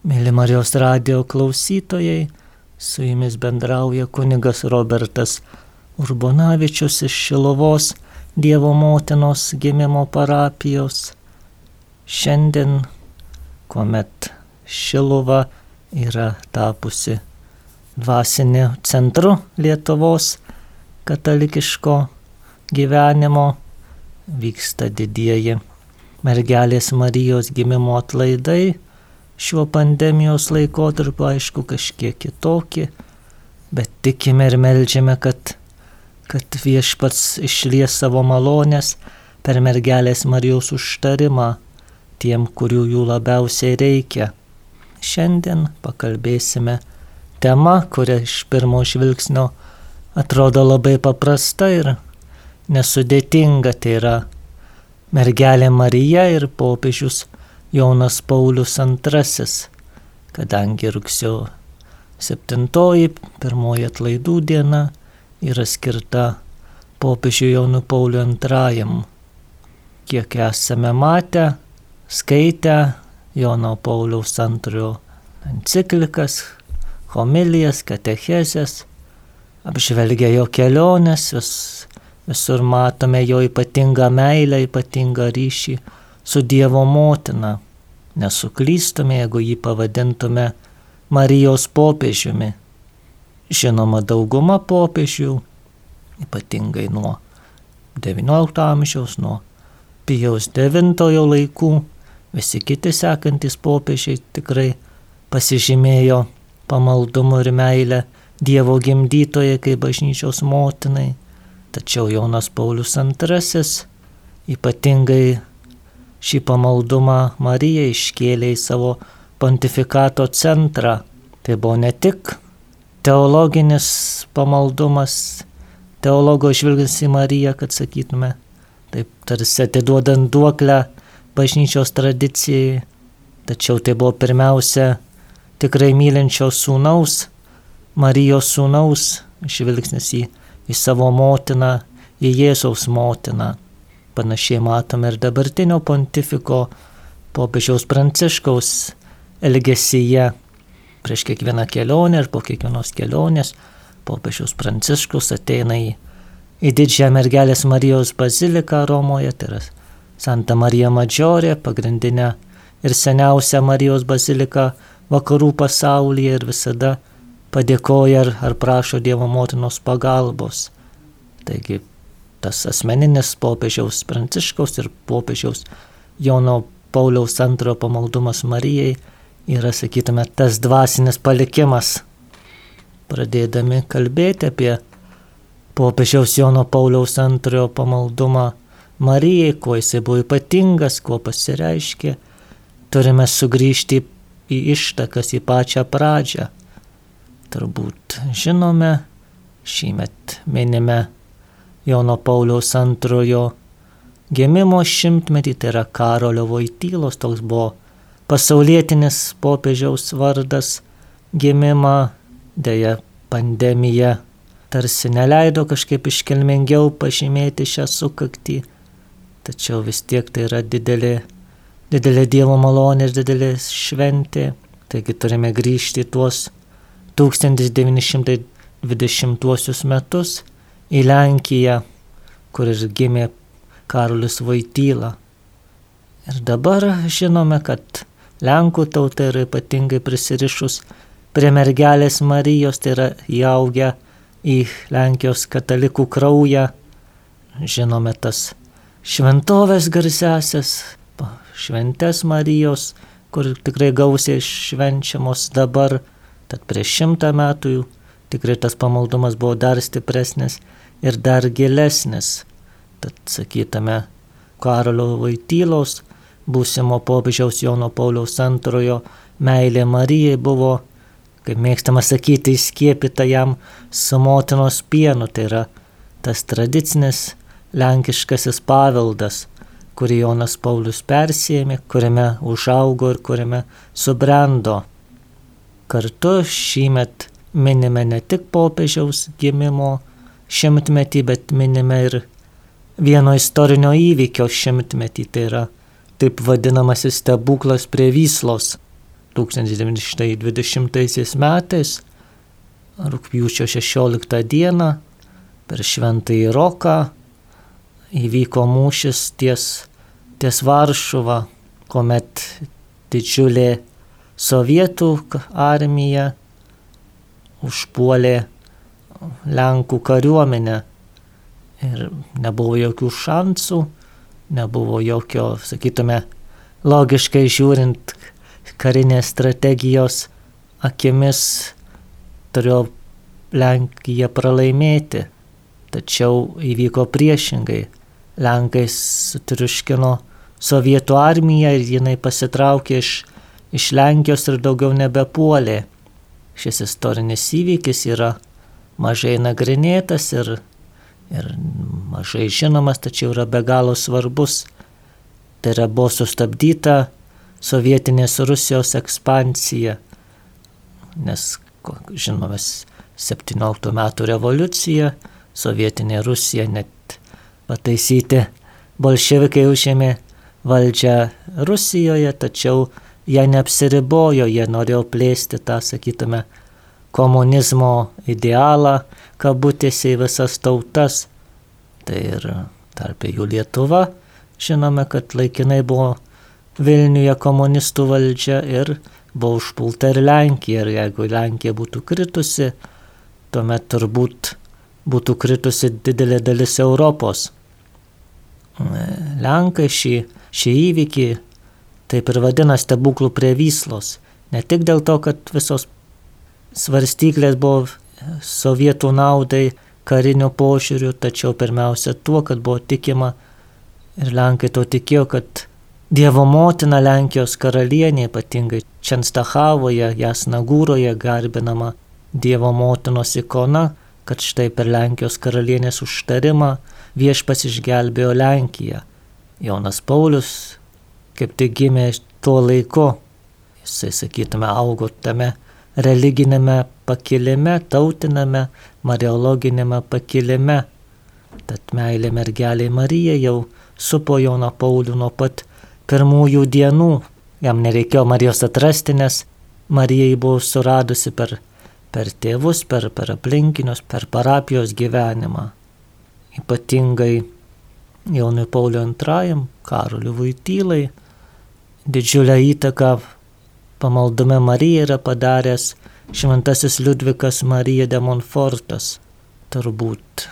Mėly Marijos radio klausytojai, su jumis bendrauja kunigas Robertas Urbonavičius iš Šilovos Dievo motinos gimimo parapijos. Šiandien, kuomet Šilova yra tapusi dvasiniu centru Lietuvos katalikiško gyvenimo, vyksta didieji mergelės Marijos gimimo atlaidai šiuo pandemijos laikotarpiu, aišku, kažkiek kitokie, bet tikime ir melžiame, kad, kad viešpats išlies savo malonės per mergelės Marijos užtarimą tiem, kurių jų labiausiai reikia. Šiandien pakalbėsime tema, kuria iš pirmo žvilgsnio atrodo labai paprasta ir nesudėtinga, tai yra mergelė Marija ir popiežius Jonas Paulius II, kadangi rugsėjo 7 pirmoji atlaidų diena yra skirta popiežiui Jonui Pauliui II. Kiek esame matę, skaitę Jono Pauliaus II enciklikas, homilijas, katechezės, apžvelgia jo keliones, vis, visur matome jo ypatingą meilę, ypatingą ryšį su Dievo motina. Nesuklystume, jeigu jį pavadintume Marijos popiežiumi. Žinoma, dauguma popiežių, ypatingai nuo XIX amžiaus, nuo Pijaus IX laikų, visi kiti sekantis popiežiai tikrai pasižymėjo pamaldumu ir meilę Dievo gimdytoje kaip bažnyčios motinai. Tačiau Jonas Paulius II ypatingai šį pamaldumą Marija iškėlė į savo pontifikato centrą. Tai buvo ne tik teologinis pamaldumas, teologo žvilgsnis į Mariją, kad sakytume, taip tarsi atiduodant duoklę bažnyčios tradicijai, tačiau tai buvo pirmiausia tikrai mylinčios sūnaus, Marijos sūnaus žvilgsnis į, į savo motiną, į Jėzaus motiną. Panašiai matome ir dabartinio pontifiko popiežiaus pranciškaus elgesyje. Prieš kiekvieną kelionę ir po kiekvienos kelionės popiežiaus pranciškus ateina į, į didžiąją mergelės Marijos baziliką Romoje, tai yra Santa Marija Maggiorė, pagrindinę ir seniausią Marijos baziliką vakarų pasaulyje ir visada padėkoja ar, ar prašo Dievo motinos pagalbos. Taigi tas asmeninis popiežiaus Pranciškaus ir popiežiaus Jono Pauliaus antrojo pamaldumas Marijai yra, sakytume, tas dvasinis palikimas. Pradėdami kalbėti apie popiežiaus Jono Pauliaus antrojo pamaldumą Marijai, kuo jisai buvo ypatingas, kuo pasireiškė, turime sugrįžti į ištakas, į pačią pradžią. Turbūt žinome, šįmet minime Jono Pauliaus antrojo gimimo šimtmetį, tai yra Karolio Vojtylos, toks buvo pasaulietinis popiežiaus vardas. Gimimą, dėja pandemija tarsi neleido kažkaip iškilmingiau pažymėti šią sukaktį, tačiau vis tiek tai yra didelė, didelė Dievo malonė ir didelė šventė, taigi turime grįžti tuos 1920 metus į Lenkiją, kur ir gimė Karolis Vaityla. Ir dabar žinome, kad Lenkų tauta yra ypatingai prisirišus prie mergelės Marijos, tai yra įaugę į Lenkijos katalikų kraują. Žinome tas šventovės garsesias, šventės Marijos, kur tikrai gausiai švenčiamos dabar, tad prieš šimtą metų tikrai tas pamaldumas buvo dar stipresnis ir dar gilesnis. Tad sakytame, Karolio Vaitylos, būsimo popiežiaus Jono Pauliaus antrojo meilė Marijai buvo, kaip mėgstama sakyti, įskiepita jam su motinos pienu, tai yra tas tradicinis lenkiškasis paveldas, kurį Jonas Paulius persėmė, kuriame užaugo ir kuriame subrendo. Kartu šįmet minime ne tik popiežiaus gimimo šimtmetį, bet minime ir vieno istorinio įvykio šimtmetį, tai yra taip vadinamasis stebuklas prie Vyslos. 1920 metais, rūpjūčio 16 dieną, per Šventąjį Roką įvyko mūšis ties, ties Varšuva, kuomet didžiulė sovietų armija užpuolė Lenkų kariuomenę ir nebuvo jokių šansų, nebuvo jokio, sakytume, logiškai žiūrint karinės strategijos akimis turėjo Lenkija pralaimėti, tačiau įvyko priešingai. Lenkai sutriuškino sovietų armiją ir jinai pasitraukė iš, iš Lenkijos ir daugiau nebepuolė. Šis istorinis įvykis yra mažai nagrinėtas ir, ir mažai žinomas, tačiau yra be galo svarbus. Tai yra buvo sustabdyta sovietinės Rusijos ekspansija, nes, žinoma, 17 metų revoliucija, sovietinė Rusija net pataisyti, bolševikai užėmė valdžią Rusijoje, tačiau jie neapsiribojo, jie norėjo plėsti tą, sakytume, komunizmo idealą, kabutėse į visas tautas. Tai ir tarp jų Lietuva, žinome, kad laikinai buvo Vilniuje komunistų valdžia ir buvo užpulta ir Lenkija. Ir jeigu Lenkija būtų kritusi, tuomet turbūt būtų kritusi didelė dalis Europos. Lenkai šį, šį įvykį taip ir vadina stebuklų prie Vyslos. Ne tik dėl to, kad visos svarstyklės buvo sovietų naudai kariniu požiūriu, tačiau pirmiausia tuo, kad buvo tikima ir Lenkai to tikėjo, kad Dievo motina Lenkijos karalienė, ypatingai Čenstachavoje, Jasnagūroje garbinama Dievo motinos ikona, kad štai per Lenkijos karalienės užtarimą viešpas išgelbėjo Lenkiją. Jonas Paulius kaip tik gimė tuo laiku, jisai, sakytume, augo tame religinėme pakilime, tautiname, mariologinėme pakilime. Tad meilė mergeliai Marija jau supo Joną Paulių nuo pat pirmųjų dienų. Jam nereikėjo Marijos atrasti, nes Marija jį buvo suradusi per, per tėvus, per, per aplinkinius, per parapijos gyvenimą. Ypatingai Jonui Pauliu II, Karoliu Vaitylai, didžiulę įtaką pamaldume Marija yra padaręs šventasis Liudvikas Marija de Monfortas. Turbūt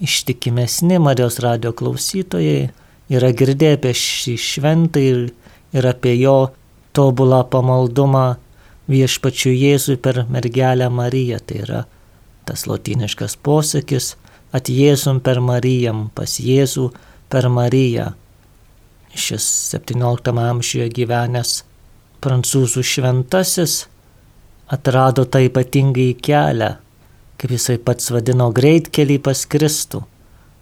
ištikimesni Marijos radio klausytojai yra girdėję apie šį šventą ir, ir apie jo tobulą pamaldumą viešpačių Jėzui per mergelę Mariją. Tai yra tas lotiniškas posakis atjėzum per Marijam, pas Jėzų per Mariją. Šis 17 amžiuje gyvenęs prancūzų šventasis atrado tą ypatingąjį kelią, kaip jisai pats vadino greitkelį pas Kristų.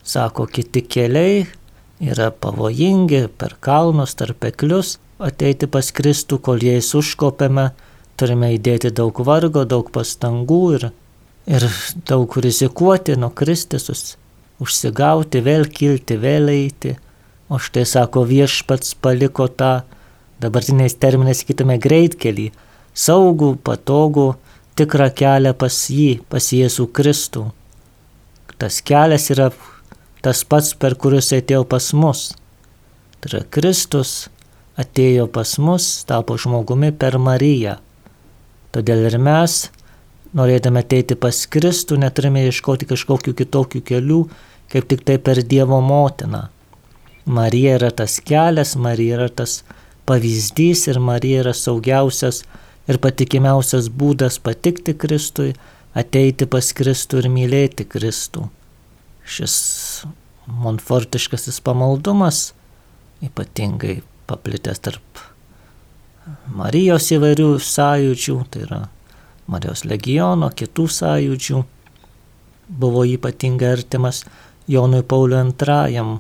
Sako, kiti keliai yra pavojingi per kalnus, tarpeklius, ateiti pas Kristų, kol jais užkopiame, turime įdėti daug vargo, daug pastangų ir, ir daug rizikuoti nuo Kristus, užsigauti, vėl kilti, vėl eiti. O štai sako viešpats paliko tą dabartiniais terminais sakytume greitkelį, saugų, patogų, tikrą kelią pas jį, pas Jėzų Kristų. Tas kelias yra tas pats, per kuriuos atėjo pas mus. Tai yra Kristus atėjo pas mus, tapo žmogumi per Mariją. Todėl ir mes, norėdami ateiti pas Kristų, neturime ieškoti kažkokių kitokių kelių, kaip tik tai per Dievo motiną. Marija yra tas kelias, Marija yra tas pavyzdys ir Marija yra saugiausias ir patikimiausias būdas patikti Kristui, ateiti pas Kristų ir mylėti Kristų. Šis monfortiškasis pamaldumas ypatingai paplitęs tarp Marijos įvairių sąjūdžių, tai yra Marijos legiono, kitų sąjūdžių, buvo ypatingai artimas Jonui Pauliu II.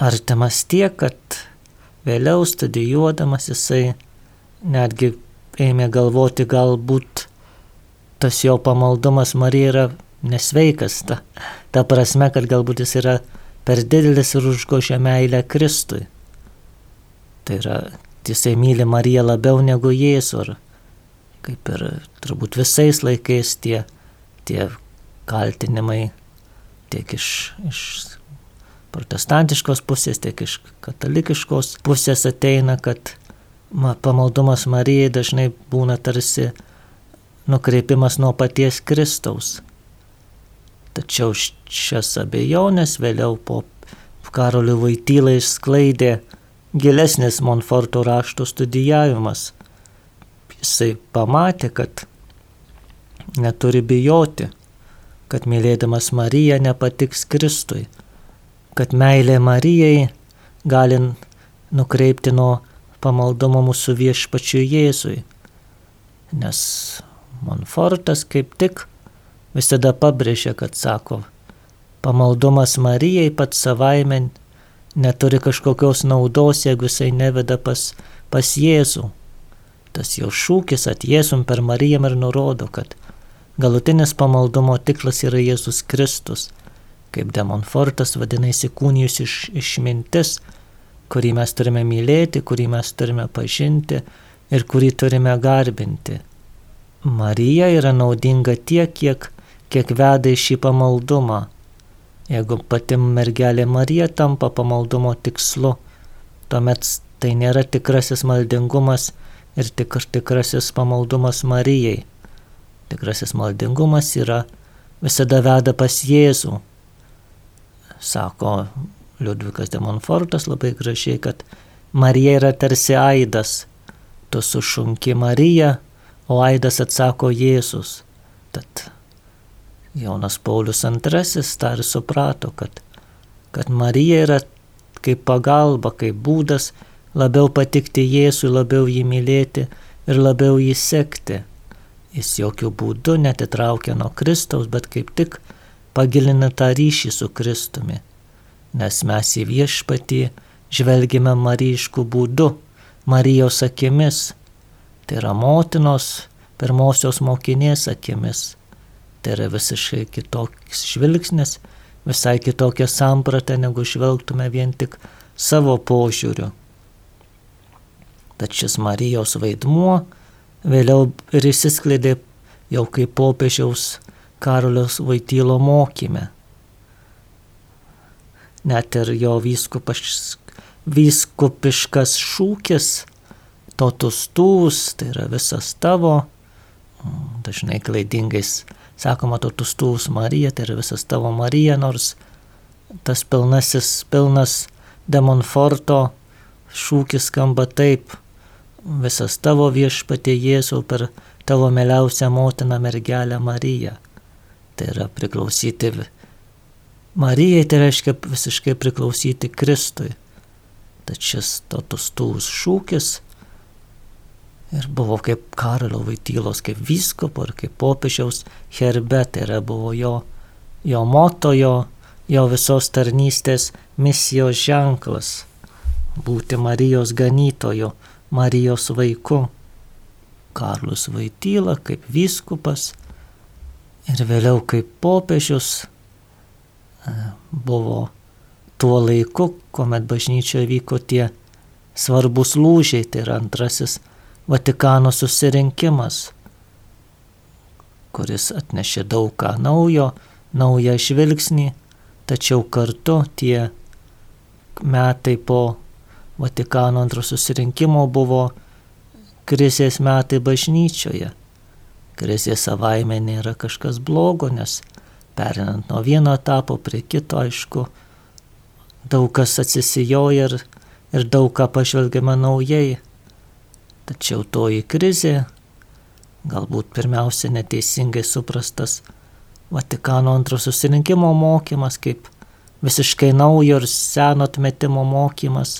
Artimas tiek, kad Vėliau studijuodamas jisai netgi ėmė galvoti, galbūt tas jo pamaldumas Marija yra nesveikas, ta, ta prasme, kad galbūt jis yra per didelis ir užgožia meilę Kristui. Tai yra jisai myli Mariją labiau negu Jėzų. Ir kaip ir turbūt visais laikais tie, tie kaltinimai tiek iš, iš protestantiškos pusės, tiek iš katalikiškos pusės ateina, kad pamaldumas Marijai dažnai būna tarsi nukreipimas nuo paties Kristaus. Tačiau šias abejonės vėliau po Karoliu Vaitylai išsklaidė gilesnis Monforto rašto studijavimas. Jisai pamatė, kad neturi bijoti, kad mylėdamas Mariją nepatiks Kristui, kad meilė Marijai gali nukreipti nuo pamaldumo mūsų viešpačiu Jėzui. Nes Monfortas kaip tik visada pabrėžia, kad sako, pamaldumas Marijai pats savaime neturi kažkokios naudos, jeigu jisai neveda pas, pas Jėzų. Tas jo šūkis atjėsum per Mariją ir nurodo, kad galutinis pamaldumo tiklas yra Jėzus Kristus, kaip Demonfortas vadina įsikūnijus iš, išmintis, kurį mes turime mylėti, kurį mes turime pažinti ir kurį turime garbinti. Marija yra naudinga tiek, kiek, kiek veda į šį pamaldumą Jeigu pati mergelė Marija tampa pamaldumo tikslu, tuomet tai nėra tikrasis maldingumas ir tik, tikrasis pamaldumas Marijai. Tikrasis maldingumas yra visada veda pas Jėzų. Sako Liudvikas de Monfortas labai gražiai, kad Marija yra tarsi aidas. Tu sušunki Mariją, o aidas atsako Jėzus. Tad Jonas Paulius II tą ir suprato, kad, kad Marija yra kaip pagalba, kaip būdas labiau patikti Jėzui, labiau jį mylėti ir labiau jį sekti. Jis jokių būdų netitraukia nuo Kristaus, bet kaip tik pagilina tą ryšį su Kristumi, nes mes į viešpatį žvelgime maryškų būdu, Marijos akimis, tai yra motinos pirmosios mokinės akimis. Tai yra visiškai kitoks žvilgsnis, visai kitokia samprata, negu žvelgtume vien tik savo požiūriu. Tad šis Marijos vaidmuo vėliau ir įsiskleidė jau kaip popiežiaus Karolios Vaitylo mokyme. Net ir jo vyskupas, vyskupiškas šūkis, totus tūs, tai yra visas tavo, dažnai klaidingais sakoma, tu tustūs Marija, tai yra visas tavo Marija, nors tas pilnasis, pilnas demonforto šūkis skamba taip, visas tavo viešpatė Jėzau per tavo mėliausią motiną mergelę Mariją. Tai yra priklausyti Marijai, tai reiškia visiškai priklausyti Kristui. Tačiau šis totus tūs šūkis ir buvo kaip Karolio Vaitylos, kaip vyskupo ir kaip popiežiaus herbe, tai yra buvo jo, jo moto, jo, jo visos tarnystės misijos ženklas - būti Marijos ganytojo, Marijos vaiku. Karlus Vaityla kaip vyskupas ir vėliau kaip popiežius e, buvo tuo laiku, kuomet bažnyčioje vyko tie svarbus lūžiai, tai yra antrasis Vatikano susirinkimas, kuris atnešė daug ką naujo, naują žvilgsnį, tačiau kartu tie metai po Vatikano antro susirinkimo buvo krizės metai bažnyčioje. Krizė savaime nėra kažkas blogo, nes perinant nuo vieno etapo prie kito, aišku, daug kas atsisijoja ir, ir daug ką pažvelgiama naujai. Tačiau toji krizė, galbūt pirmiausia neteisingai suprastas Vatikano antro susirinkimo mokymas kaip visiškai naujo ir seno atmetimo mokymas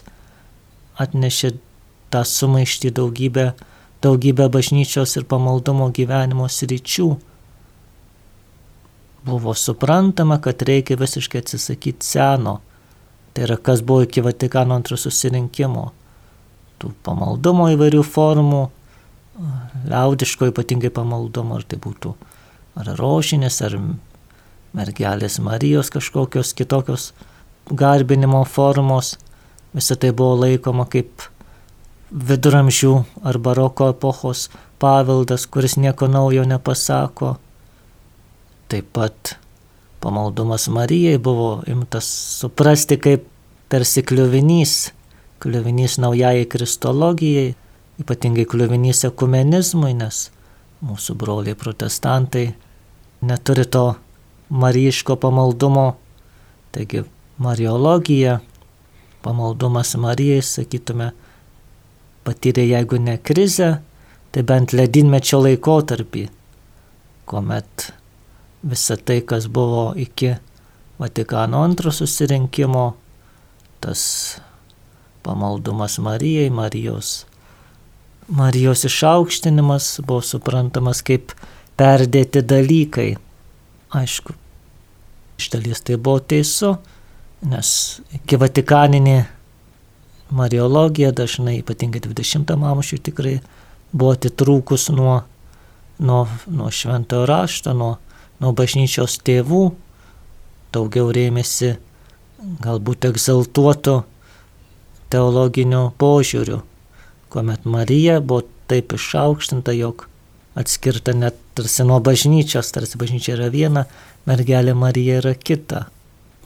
atnešė tą sumaištį daugybę, daugybę bažnyčios ir pamaldumo gyvenimo sričių. Buvo suprantama, kad reikia visiškai atsisakyti seno, tai yra kas buvo iki Vatikano antro susirinkimo tų pamaldumo įvairių formų, liaudiško ypatingai pamaldumo, ar tai būtų ar rožinės, ar mergelės Marijos kažkokios kitokios garbinimo formos, visą tai buvo laikoma kaip viduramžių ar baroko epochos paveldas, kuris nieko naujo nepasako. Taip pat pamaldumas Marijai buvo imtas suprasti kaip tarsi kliuvinys, kliuvinys naujai kristologijai, ypatingai kliuvinys ekumenizmui, nes mūsų broliai protestantai neturi to marijiško pamaldumo, taigi mariologija, pamaldumas Marijai, sakytume, patyrė jeigu ne krizę, tai bent ledinmečio laikotarpį, kuomet visa tai, kas buvo iki Vatikano antro susirinkimo, tas pamaldumas Marijai, Marijos, Marijos išaukštinimas buvo suprantamas kaip perdėti dalykai. Aišku, iš dalies tai buvo teisu, nes iki Vatikaninė Mariologija dažnai, ypatingai 20-am amžiui, tikrai buvo atitrūkus nuo, nuo, nuo šventojo rašto, nuo nuo bažnyčios tėvų, daugiau rėmėsi galbūt egzaltuoto teologinio požiūriu, kuomet Marija buvo taip išaukštinta, jog atskirta net tarsi nuo bažnyčios, tarsi bažnyčia yra viena, mergelė Marija yra kita.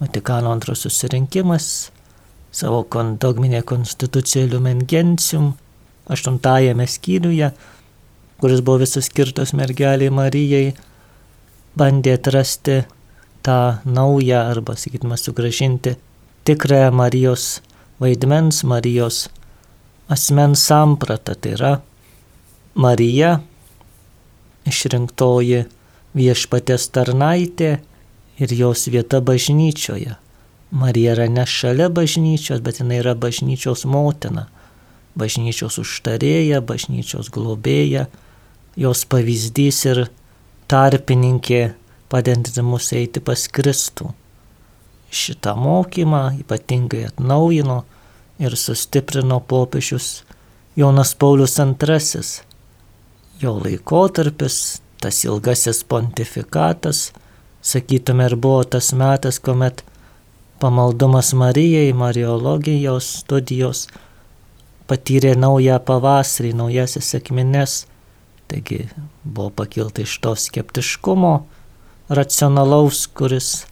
Vatikano antros susirinkimas savo dogminė konstitucija Lumen Gentium aštuntajame skyriuje, kuris buvo visas skirtas mergeliai Marijai, bandė atrasti tą naują arba, sakytume, sugražinti tikrąją Marijos vaidmens, Marijos asmens sampratą. Tai yra Marija, išrinktoji viešpatės tarnaitė ir jos vieta bažnyčioje. Marija yra ne šalia bažnyčios, bet jinai yra bažnyčios motina, bažnyčios užtarėja, bažnyčios globėja, jos pavyzdys ir tarpininkė padedanti mus eiti pas Kristų. Šitą mokymą ypatingai atnaujino ir sustiprino popiežius Jonas Paulius II. Jo laikotarpis, tas ilgasis pontifikatas, sakytume, ir buvo tas metas, kuomet pamaldumas Marijai, Mariologijos studijos patyrė naują pavasarį, naujasis sėkmines Taigi buvo pakilta iš to skeptiškumo racionalaus, kuris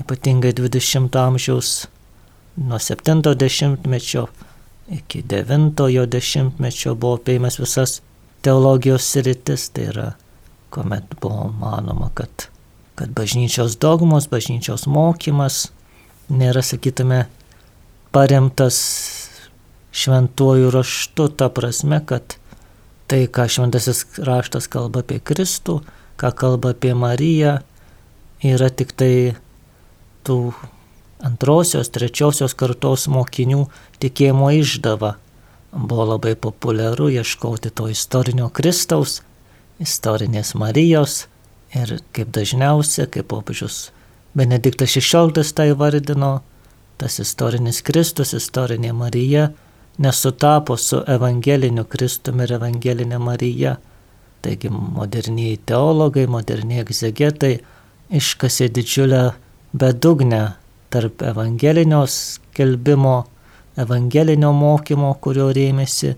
ypatingai 20 amžiaus nuo 70-mečio iki 90-mečio buvo peimas visas teologijos sritis, tai yra, kuomet buvo manoma, kad, kad bažnyčios dogmos, bažnyčios mokymas nėra, sakytume, paremtas šventuoju raštu, ta prasme, kad tai, ką šventasis raštas kalba apie Kristų, ką kalba apie Mariją, yra tik tai tų antrosios, trečiosios kartos mokinių tikėjimo išdava. Buvo labai populiaru ieškoti to istorinio Kristaus, istorinės Marijos ir kaip dažniausia, kaip popiežius Benediktas XVI tai vardino, tas istorinis Kristus, istorinė Marija nesutapo su evangeliniu Kristumi ir evangelinė Marija. Taigi moderniai teologai, moderniai egzegetai iškasė didžiulę bedugnę tarp evangelinio skelbimo, evangelinio mokymo, kurio rėmėsi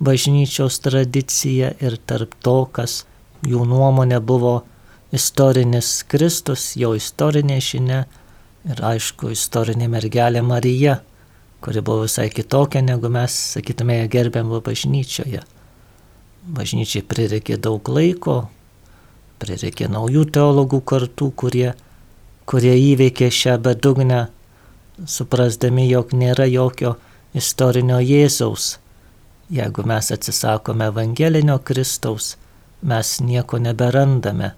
bažnyčios tradicija ir tarp to, kas jų nuomonė buvo istorinis Kristus, jo istorinė žinia ir aišku istorinė mergelė Marija kuri buvo visai kitokia, negu mes, sakytume, ją gerbėm bažnyčioje. Bažnyčiai prireikė daug laiko, prireikė naujų teologų kartų, kurie, kurie įveikė šią bedugnę, suprasdami, jog nėra jokio istorinio Jėzaus. Jeigu mes atsisakome Evangelinio Kristaus, mes nieko neberandame,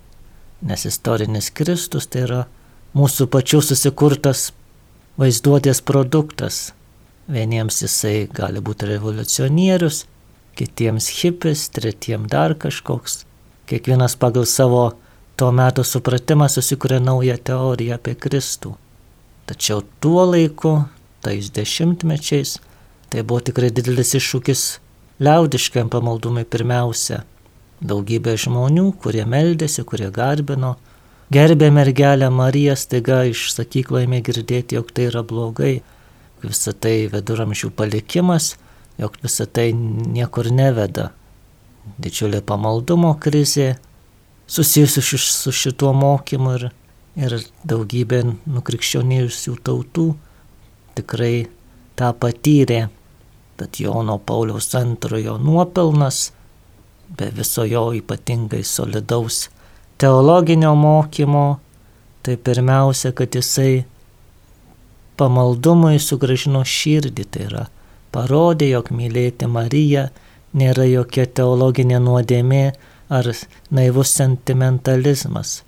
nes istorinis Kristus tai yra mūsų pačių susikurtas vaizduotės produktas, Vieniems jisai gali būti revoliucionierius, kitiems hipis, tretiem dar kažkoks. Kiekvienas pagal savo tuo metu supratimą susikuria naują teoriją apie Kristų. Tačiau tuo laiku, tais dešimtmečiais, tai buvo tikrai didelis iššūkis liaudiškam pamaldumui pirmiausia. Daugybė žmonių, kurie meldėsi, kurie garbino, gerbė mergelę Mariją, staiga iš sakyklo ėmė girdėti, jog tai yra blogai, visą tai viduramžių palikimas, jog visa tai niekur neveda. Didžiulė pamaldumo krizė susijusi su šituo mokymu ir, ir daugybė nukrikščionėjusių tautų tikrai tą patyrė. Tad Jono Pauliaus antrojo nuopelnas, be viso jo ypatingai solidaus teologinio mokymo, tai pirmiausia, kad jisai pamaldumui sugražino širdį, tai yra parodė, jog mylėti Mariją nėra jokia teologinė nuodėmė ar naivus sentimentalizmas,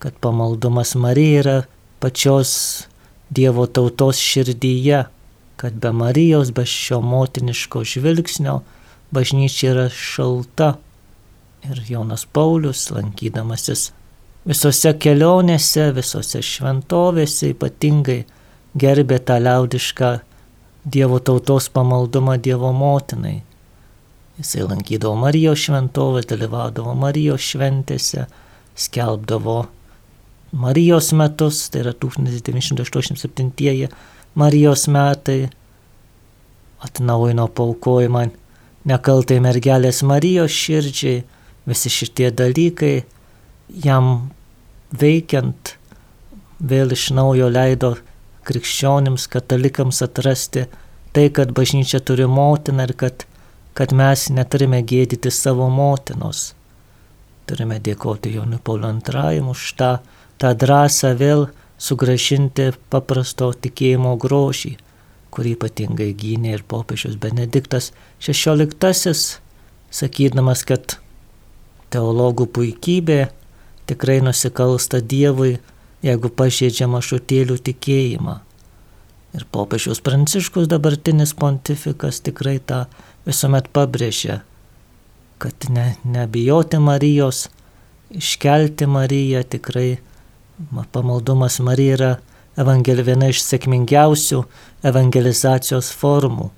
kad pamaldumas Marija yra pačios Dievo tautos širdyje, kad be Marijos, be šio motiniško žvilgsnio bažnyčia yra šalta. Ir Jonas Paulius, lankydamasis visose kelionėse, visose šventovėse ypatingai gerbė tą liaudišką Dievo tautos pamaldumą Dievo motinai. Jisai lankydavo Marijos šventovę, dalyvaudavo Marijos šventėse, skelbdavo Marijos metus, tai yra 1987 Marijos metai, atnaujino paukojimą nekaltai mergelės Marijos širdžiai, visi šitie dalykai jam veikiant vėl iš naujo leido krikščionims, katalikams atrasti tai, kad bažnyčia turi motiną ir kad, kad mes neturime gėdyti savo motinos. Turime dėkoti Jonui Pauliu II už tą, tą drąsą vėl sugražinti paprasto tikėjimo grožį, kurį ypatingai gynė ir popiežius Benediktas XVI, sakydamas, kad teologų puikybė tikrai nusikalsta Dievui, jeigu pažeidžia mašutėlių tikėjimą. Ir popiežiaus Pranciškus dabartinis pontifikas tikrai tą visuomet pabrėžia, kad ne, nebijoti Marijos, iškelti Mariją tikrai pamaldumas Marija yra evangel, viena iš sėkmingiausių evangelizacijos formų.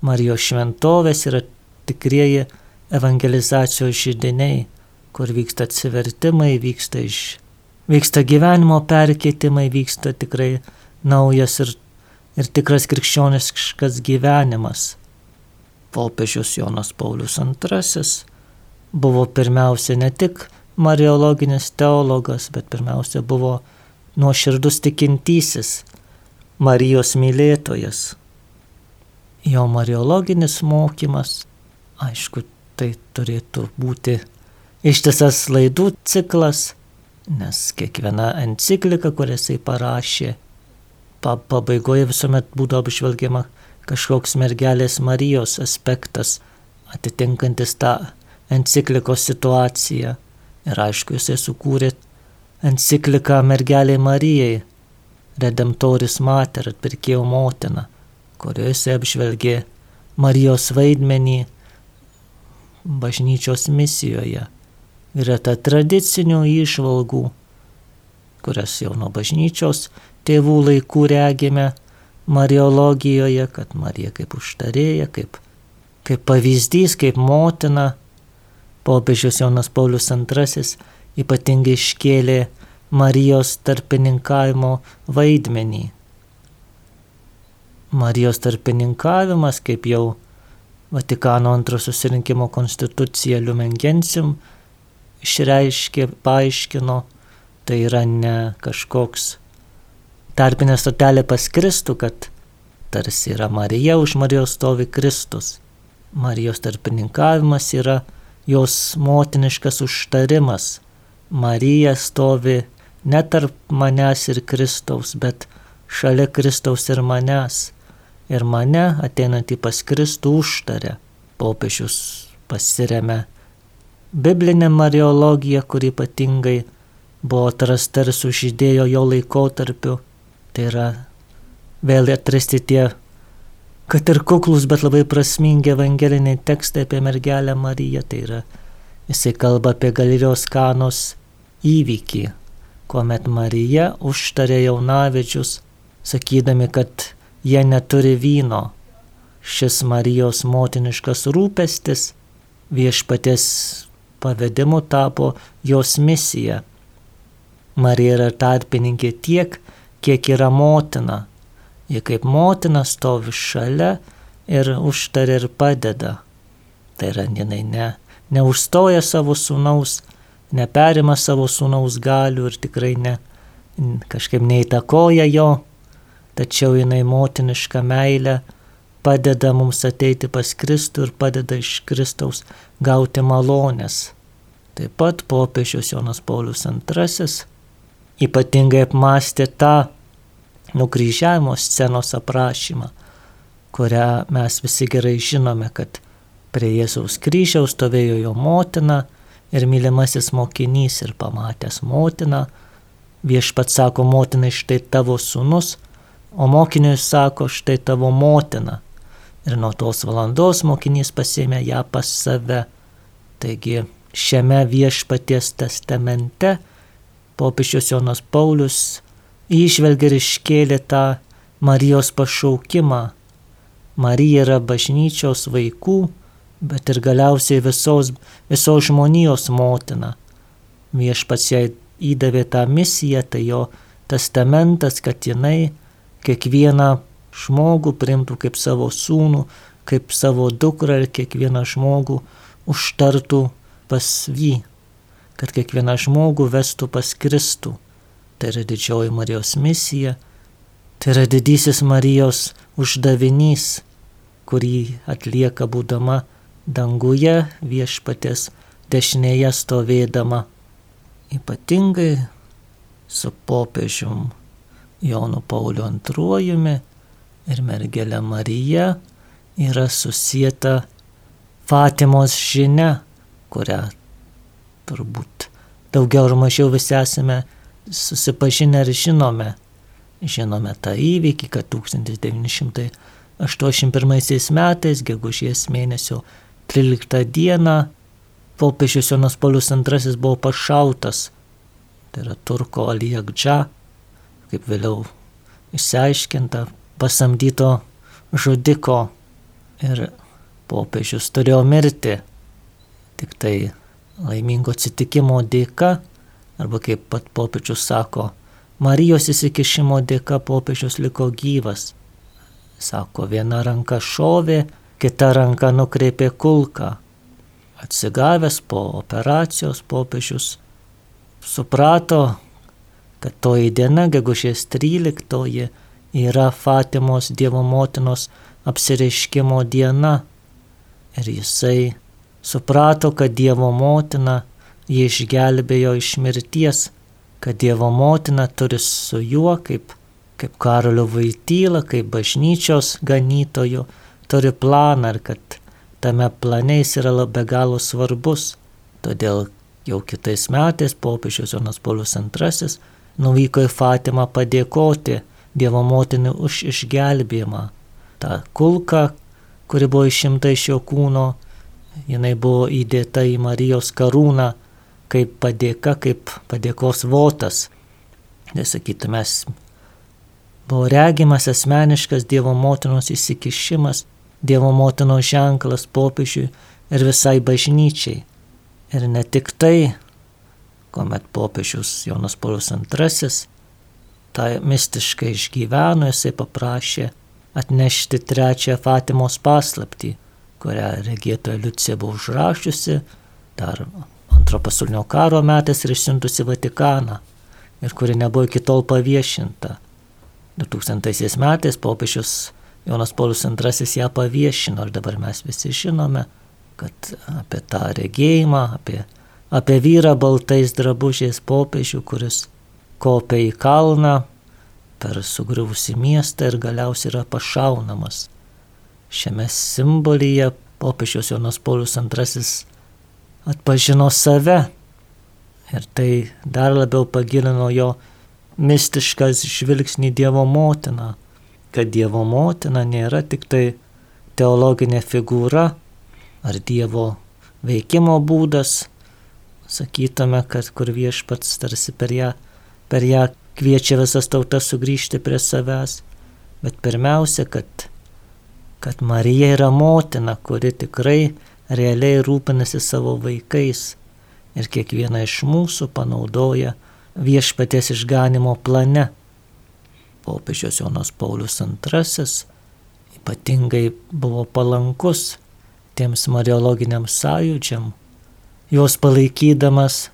Marijos šventovės yra tikrieji evangelizacijos žydiniai kur vyksta atsivertimai, vyksta, iš, vyksta gyvenimo perkeitimai, vyksta tikrai naujas ir, ir tikras krikščioniškas gyvenimas. Popiežius Jonas Paulius II buvo pirmiausia ne tik mariologinis teologas, bet pirmiausia buvo nuoširdus tikintysis, Marijos mylėtojas. Jo mariologinis mokymas, aišku, tai turėtų būti ištisas laidų ciklas, nes kiekviena enciklika, kurią jisai parašė, pa, pabaigoje visuomet būdavo apžvelgiama kažkoks mergelės Marijos aspektas, atitinkantis tą enciklikos situaciją. Ir aišku, jisai sukūrė encikliką mergelė Marijai, Redemptoris Mater, atpirkėjo motina, kurioje jisai apžvelgė Marijos vaidmenį bažnyčios misijoje greta tradicinių išvalgų, kurias jau nuo bažnyčios tėvų laikų regime Mariologijoje, kad Marija kaip užtarėja, kaip, kaip pavyzdys, kaip motina, popiežius Jonas Paulius II ypatingai iškėlė Marijos tarpininkavimo vaidmenį. Marijos tarpininkavimas, kaip jau Vatikano antro susirinkimo konstitucija Lumen Gentium išreiškė, paaiškino, tai yra ne kažkoks tarpinė stotelė pas Kristų, kad tarsi yra Marija, už Marijos stovi Kristus. Marijos tarpininkavimas yra jos motiniškas užtarimas. Marija stovi ne tarp manęs ir Kristaus, bet šalia Kristaus ir manęs. Ir mane ateinantį pas Kristų užtarė. Popiežius pasiremė biblinė mariologija, kuri ypatingai buvo atrasta ir sužydėjo jo laikotarpiu. Tai yra vėl atrasti tie, kad ir kuklus, bet labai prasmingi evangeliniai tekstai apie mergelę Mariją. Tai yra, jisai kalba apie Galilijos kanos įvykį, kuomet Marija užtarė jaunavedžius, sakydami, kad jie neturi vyno. Šis Marijos motiniškas rūpestis viešpatės pavedimu tapo jos misija. Marija yra tarpininkė tiek, kiek yra motina. Ji kaip motina stovi šalia ir užtaria ir padeda. Tai yra, jinai ne, neužstoja savo sūnaus, neperima savo sūnaus galių ir tikrai ne, kažkaip neįtakoja jo, tačiau jinai motinišką meilę padeda mums ateiti pas Kristų ir padeda iš Kristaus gauti malonės. Taip pat popiežius Jonas Paulius II ypatingai apmastė tą nukryžiavimo scenos aprašymą, kurią mes visi gerai žinome, kad prie Jėzaus kryžiaus stovėjo jo motina ir mylimasis mokinys ir pamatęs motiną, viešpat sako motinai štai tavo sunus, o mokiniui sako štai tavo motina. Ir nuo tos valandos mokinys pasėmė ją pas save. Taigi šiame viešpaties testamente popiežius Jonas Paulius išvelgia ir iškėlė tą Marijos pašaukimą. Marija yra bažnyčios vaikų, bet ir galiausiai visos, visos žmonijos motina. Viešpats jai įdavė tą misiją, tai jo testamentas, kad jinai kiekvieną žmogų primtų kaip savo sūnų, kaip savo dukrą ir kiekvieną žmogų užtartų pas jį, kad kiekvieną žmogų vestų pas Kristų. Tai yra didžioji Marijos misija, tai yra didysis Marijos uždavinys, kurį atlieka būdama danguje viešpatės dešinėje stovėdama, ypatingai su popiežium Jonu Pauliu II ir mergelė Marija yra susijęta Fatimos žinia, kurią turbūt daugiau ar mažiau visi esame susipažinę ir žinome. Žinome tą įvykį, kad 1981 metais, gegužės mėnesio 13 dieną, popiežius Jonas Paulius II buvo pašautas, tai yra turko Alijakdža, kaip vėliau išsiaiškinta, pasamdyto žudiko ir popiežius turėjo mirti. Tik tai laimingo atsitikimo dėka, arba kaip pat popiežius sako, Marijos įsikišimo dėka popiežius liko gyvas. Sako, viena ranka šovė, kita ranka nukreipė kulką. Atsigavęs po operacijos popiežius suprato, kad toji diena, gegužės 13, yra Fatimos Dievo motinos apsireiškimo diena. Ir jisai suprato, kad Dievo motina jį išgelbėjo iš mirties, kad Dievo motina turi su juo kaip, kaip karalių vaityla, kaip bažnyčios ganytojo, turi planą ir kad tame plane jis yra labai galo svarbus. Todėl jau kitais metais popiežius Jonas Paulius II nuvyko į Fatimą padėkoti Dievo motinai už išgelbėjimą. Ta kulka, kuri buvo išimta iš jo kūno, jinai buvo įdėta į Marijos karūną kaip padėka, kaip padėkos votas. Nesakytume, buvo regimas asmeniškas Dievo motinos įsikišimas, Dievo motinos ženklas popiežiui ir visai bažnyčiai. Ir ne tik tai, kuomet popiežius Jonas Paulius II tą mistiškai išgyveno, jisai paprašė atnešti trečią Fatimos paslaptį kurią regėtoja Liucija buvo užrašiusi dar antro pasaulinio karo metais ir išsiuntusi Vatikaną ir kuri nebuvo iki tol paviešinta. 2000 metais popiežius Jonas Paulius II ją paviešino ir dabar mes visi žinome, kad apie tą regėjimą, apie, apie vyrą baltais drabužiais popiežių, kuris kopia į kalną per sugriuvusi miestą ir galiausiai yra pašaunamas. Šiame simbolyje popiežius Jonas Paulius II atpažino save ir tai dar labiau pagilino jo mistiškas žvilgsnį Dievo motiną, kad Dievo motina nėra tik tai teologinė figūra ar Dievo veikimo būdas, sakytume, kad kur viešpats tarsi per ją, per ją kviečia visas tautas sugrįžti prie savęs, bet pirmiausia, kad kad Marija yra motina, kuri tikrai realiai rūpinasi savo vaikais ir kiekvieną iš mūsų panaudoja viešpaties išganimo plane. Popiežius Jonas Paulius II ypatingai buvo palankus tiems mariologiniams sąjūdžiam, juos palaikydamas,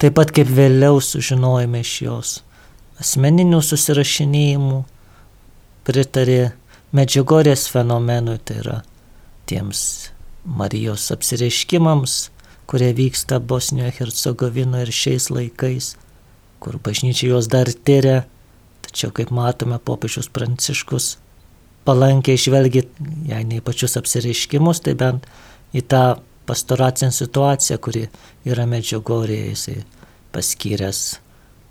taip pat kaip vėliau sužinojame iš jos asmeninių susirašinėjimų, pritarė medžiagorės fenomenui, tai yra tiems Marijos apsireiškimams, kurie vyksta Bosnijoje, Hercegovinoje ir šiais laikais, kur bažnyčia juos dar tyria, tačiau kaip matome, popiežius Pranciškus palankiai žvelgia, jei ne į pačius apsireiškimus, tai bent į tą pastoracinę situaciją, kuri yra medžiagorėje, jisai paskyręs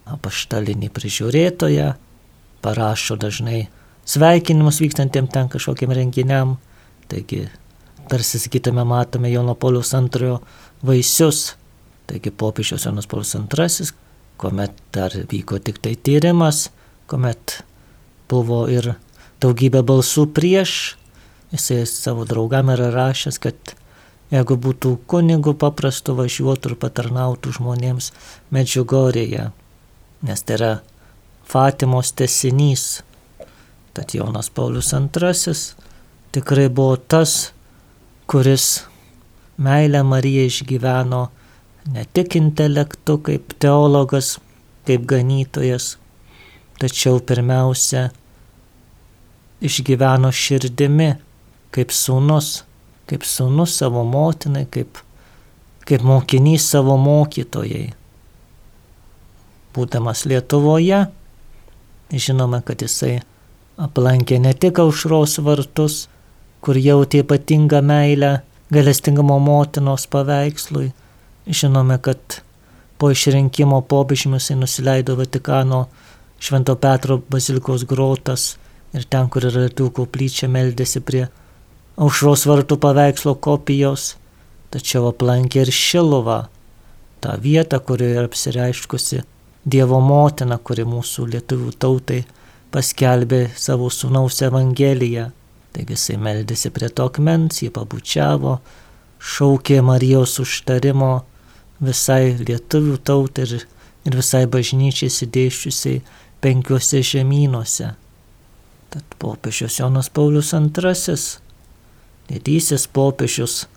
apaštalinį prižiūrėtoją, parašo dažnai sveikinimus vykstantiem ten kažkokiam renginiam, taigi tarsi sakytume matome Jono Paulius antrojo vaisius, taigi popiežiaus Jonas Paulius antrasis, kuomet dar vyko tik tai tyrimas, kuomet buvo ir daugybė balsų prieš, jisai savo draugam yra rašęs, kad jeigu būtų kunigų paprastu važiuotų ir patarnautų žmonėms Medžiugorėje, nes tai yra Fatimos tesinys. Tad Jonas Paulius II tikrai buvo tas, kuris meilę Mariją išgyveno ne tik intelektu kaip teologas, kaip ganytojas, tačiau pirmiausia išgyveno širdimi kaip sūnus, kaip sūnus savo motinai, kaip, kaip mokinys savo mokytojai. Būdamas Lietuvoje, žinome, kad jisai aplankė ne tik aušros vartus, kur jautė ypatingą meilę galestingamo motinos paveikslui, žinome, kad po išrinkimo popiežimus jisai nusileido Vatikano Švento Petro bazilikos grotas ir ten, kur yra lietuvių koplyčia, meldėsi prie aušros vartų paveikslo kopijos, tačiau aplankė ir Šiluvą, tą vietą, kurioje apsireiškusi Dievo motina, kuri mūsų lietuvių tautai paskelbė savo sūnaus Evangeliją. Taigi jisai meldėsi prie to akmens, jį pabučiavo, šaukė Marijos užtarimo visai lietuvių tautai ir, ir visai bažnyčiai įsidėščiusiai penkiuose žemynuose. Tad popiežius Jonas Paulius II, didysis popiežius,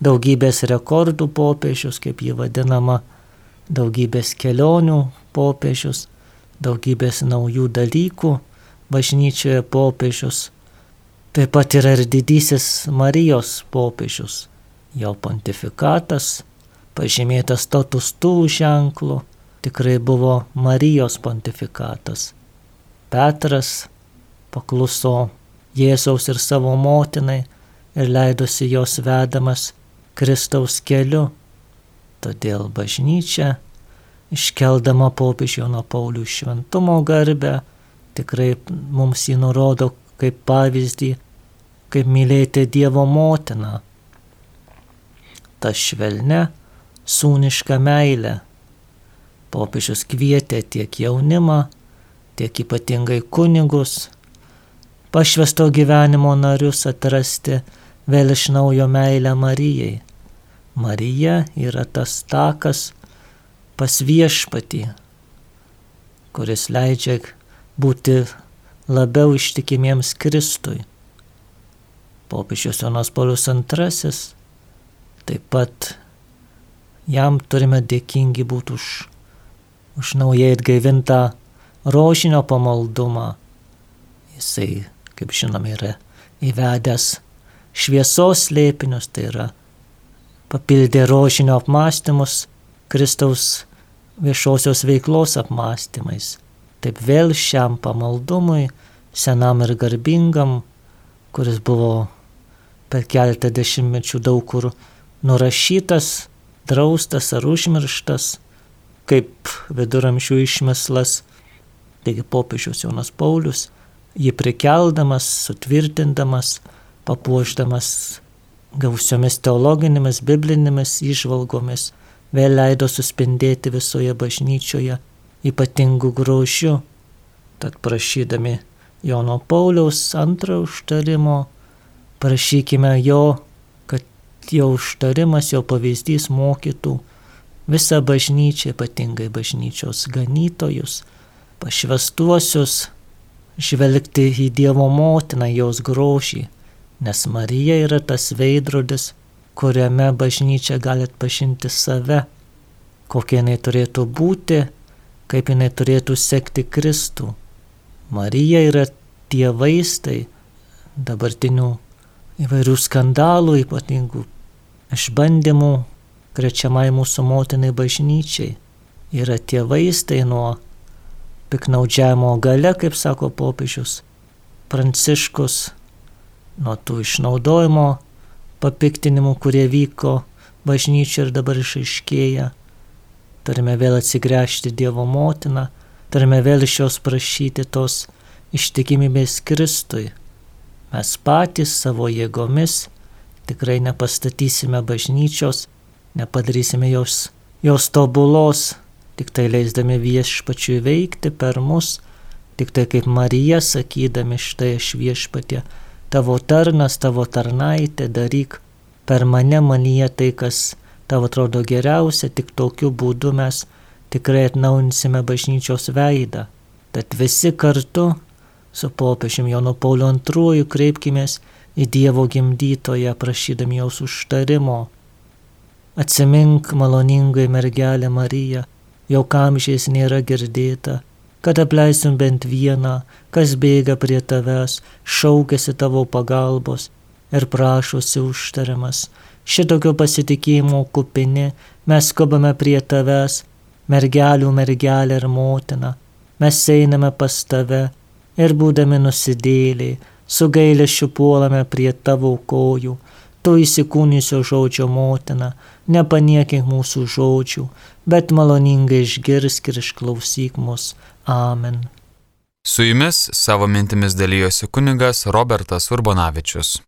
daugybės rekordų popiežius, kaip jį vadinama, daugybės kelionių popiežius, daugybės naujų dalykų bažnyčioje popiežius. Taip pat yra ir didysis Marijos popiežius. Jo pontifikatas, pažymėtas totus tų ženklų, tikrai buvo Marijos pontifikatas. Petras pakluso Jėzaus ir savo motinai ir leidosi jos vedamas Kristaus keliu Todėl bažnyčia, iškeldama popiežių Jono Paulių šventumo garbę, tikrai mums jį nurodo kaip pavyzdį, kaip mylėti Dievo motiną. Ta švelne, sūniška meilė. Popiežius kvietė tiek jaunimą, tiek ypatingai kunigus, pašvesto gyvenimo narius atrasti vėl iš naujo meilę Marijai Marija yra tas takas pas viešpatį, kuris leidžia būti labiau ištikimiems Kristui. Popiežius Jonas Paulius II taip pat jam turime dėkingi būti už, už naujai atgaivintą rožinio pamaldumą. Jisai, kaip žinome, yra įvedęs šviesos slėpinius, tai yra papildė rožinio apmąstymus Kristaus viešosios veiklos apmąstymais. Taip vėl šiam pamaldumui, senam ir garbingam, kuris buvo per keletą dešimtmečių daug kur nurašytas, draustas ar užmirštas, kaip viduramžių išmeslas, taigi popiežius Jonas Paulius, jį prikeldamas, sutvirtindamas, papuošdamas gausiomis teologinėmis, biblinėmis išvalgomis, vėl leido suspindėti visoje bažnyčioje ypatingų grožių. Tad prašydami Jono Pauliaus antrojo užtarimo, prašykime jo, kad jo užtarimas, jo pavyzdys mokytų visą bažnyčią, ypatingai bažnyčios ganytojus, pašvestuosius, žvelgti į Dievo motiną, jos grožį, nes Marija yra tas veidrodis, kuriame bažnyčia gali atpažinti save, kokia jinai turėtų būti, kaip jinai turėtų sekti Kristų. Marija yra tie vaistai dabartinių įvairių skandalų, ypatingų išbandymų, krečiamai mūsų motinai bažnyčiai. Yra tie vaistai nuo piknaudžiavimo gale, kaip sako popiežius Pranciškus, nuo tų išnaudojimo papiktinimų, kurie vyko bažnyčia ir dabar išaiškėja. Turime vėl atsigręžti Dievo motiną, turime vėl iš jos prašyti tos ištikimybės Kristui. Mes patys savo jėgomis tikrai nepastatysime bažnyčios, nepadarysime jos, jos tobulos, tik tai leisdami viešpačiui veikti per mus, tik tai kaip Marija sakydami štai aš viešpatė, tavo tarnas, tavo tarnaitė, daryk per mane manyje tai, kas tau atrodo geriausia, tik tokiu būdu mes tikrai atnaujinsime bažnyčios veidą. Tad visi kartu su popiežium Jonu Pauliu II kreipkimės į Dievo gimdytoją, prašydami jos užtarimo. Atsimink maloningai mergelę Mariją, jau kamžiais nėra girdėta, kad apleistum bent vieną, kas bėga prie tavęs, šaukėsi tavo pagalbos ir prašosi užtariamas. Šitokio pasitikėjimo kupini mes skubame prie tavęs, mergelių mergelė ir motina. Mes einame pas tave ir būdami nusidėliai, su gailėšiu puolame prie tavo kojų tu įsikūnysio žodžio motina, nepaniekink mūsų žodžių, bet maloningai išgirsk ir išklausyk mus. Amen. Su jumis savo mintimis dalyjosi kunigas Robertas Urbonavičius.